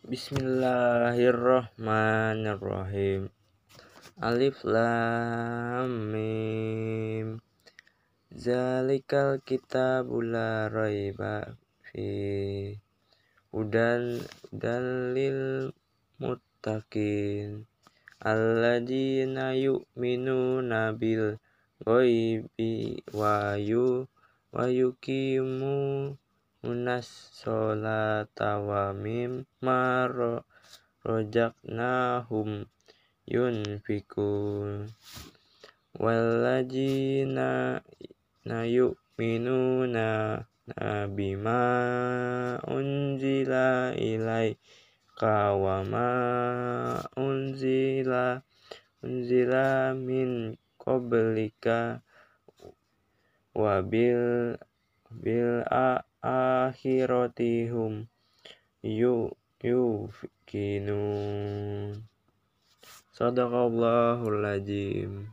Bismillahirrahmanirrahim. Alif lam mim. Zalikal kitabu la raiba fi. Udan dalil muttaqin. Alladzina yu'minuna bil ghaibi wa yu wa yuqimu unas solata wa mimma rojaknahum yunfikun. Walladzina na yu'minuna bima unzila ilaika wa ma unzila unzila min qablika wa bil bil akhirati hum yu yuqinun sadaqallahul azim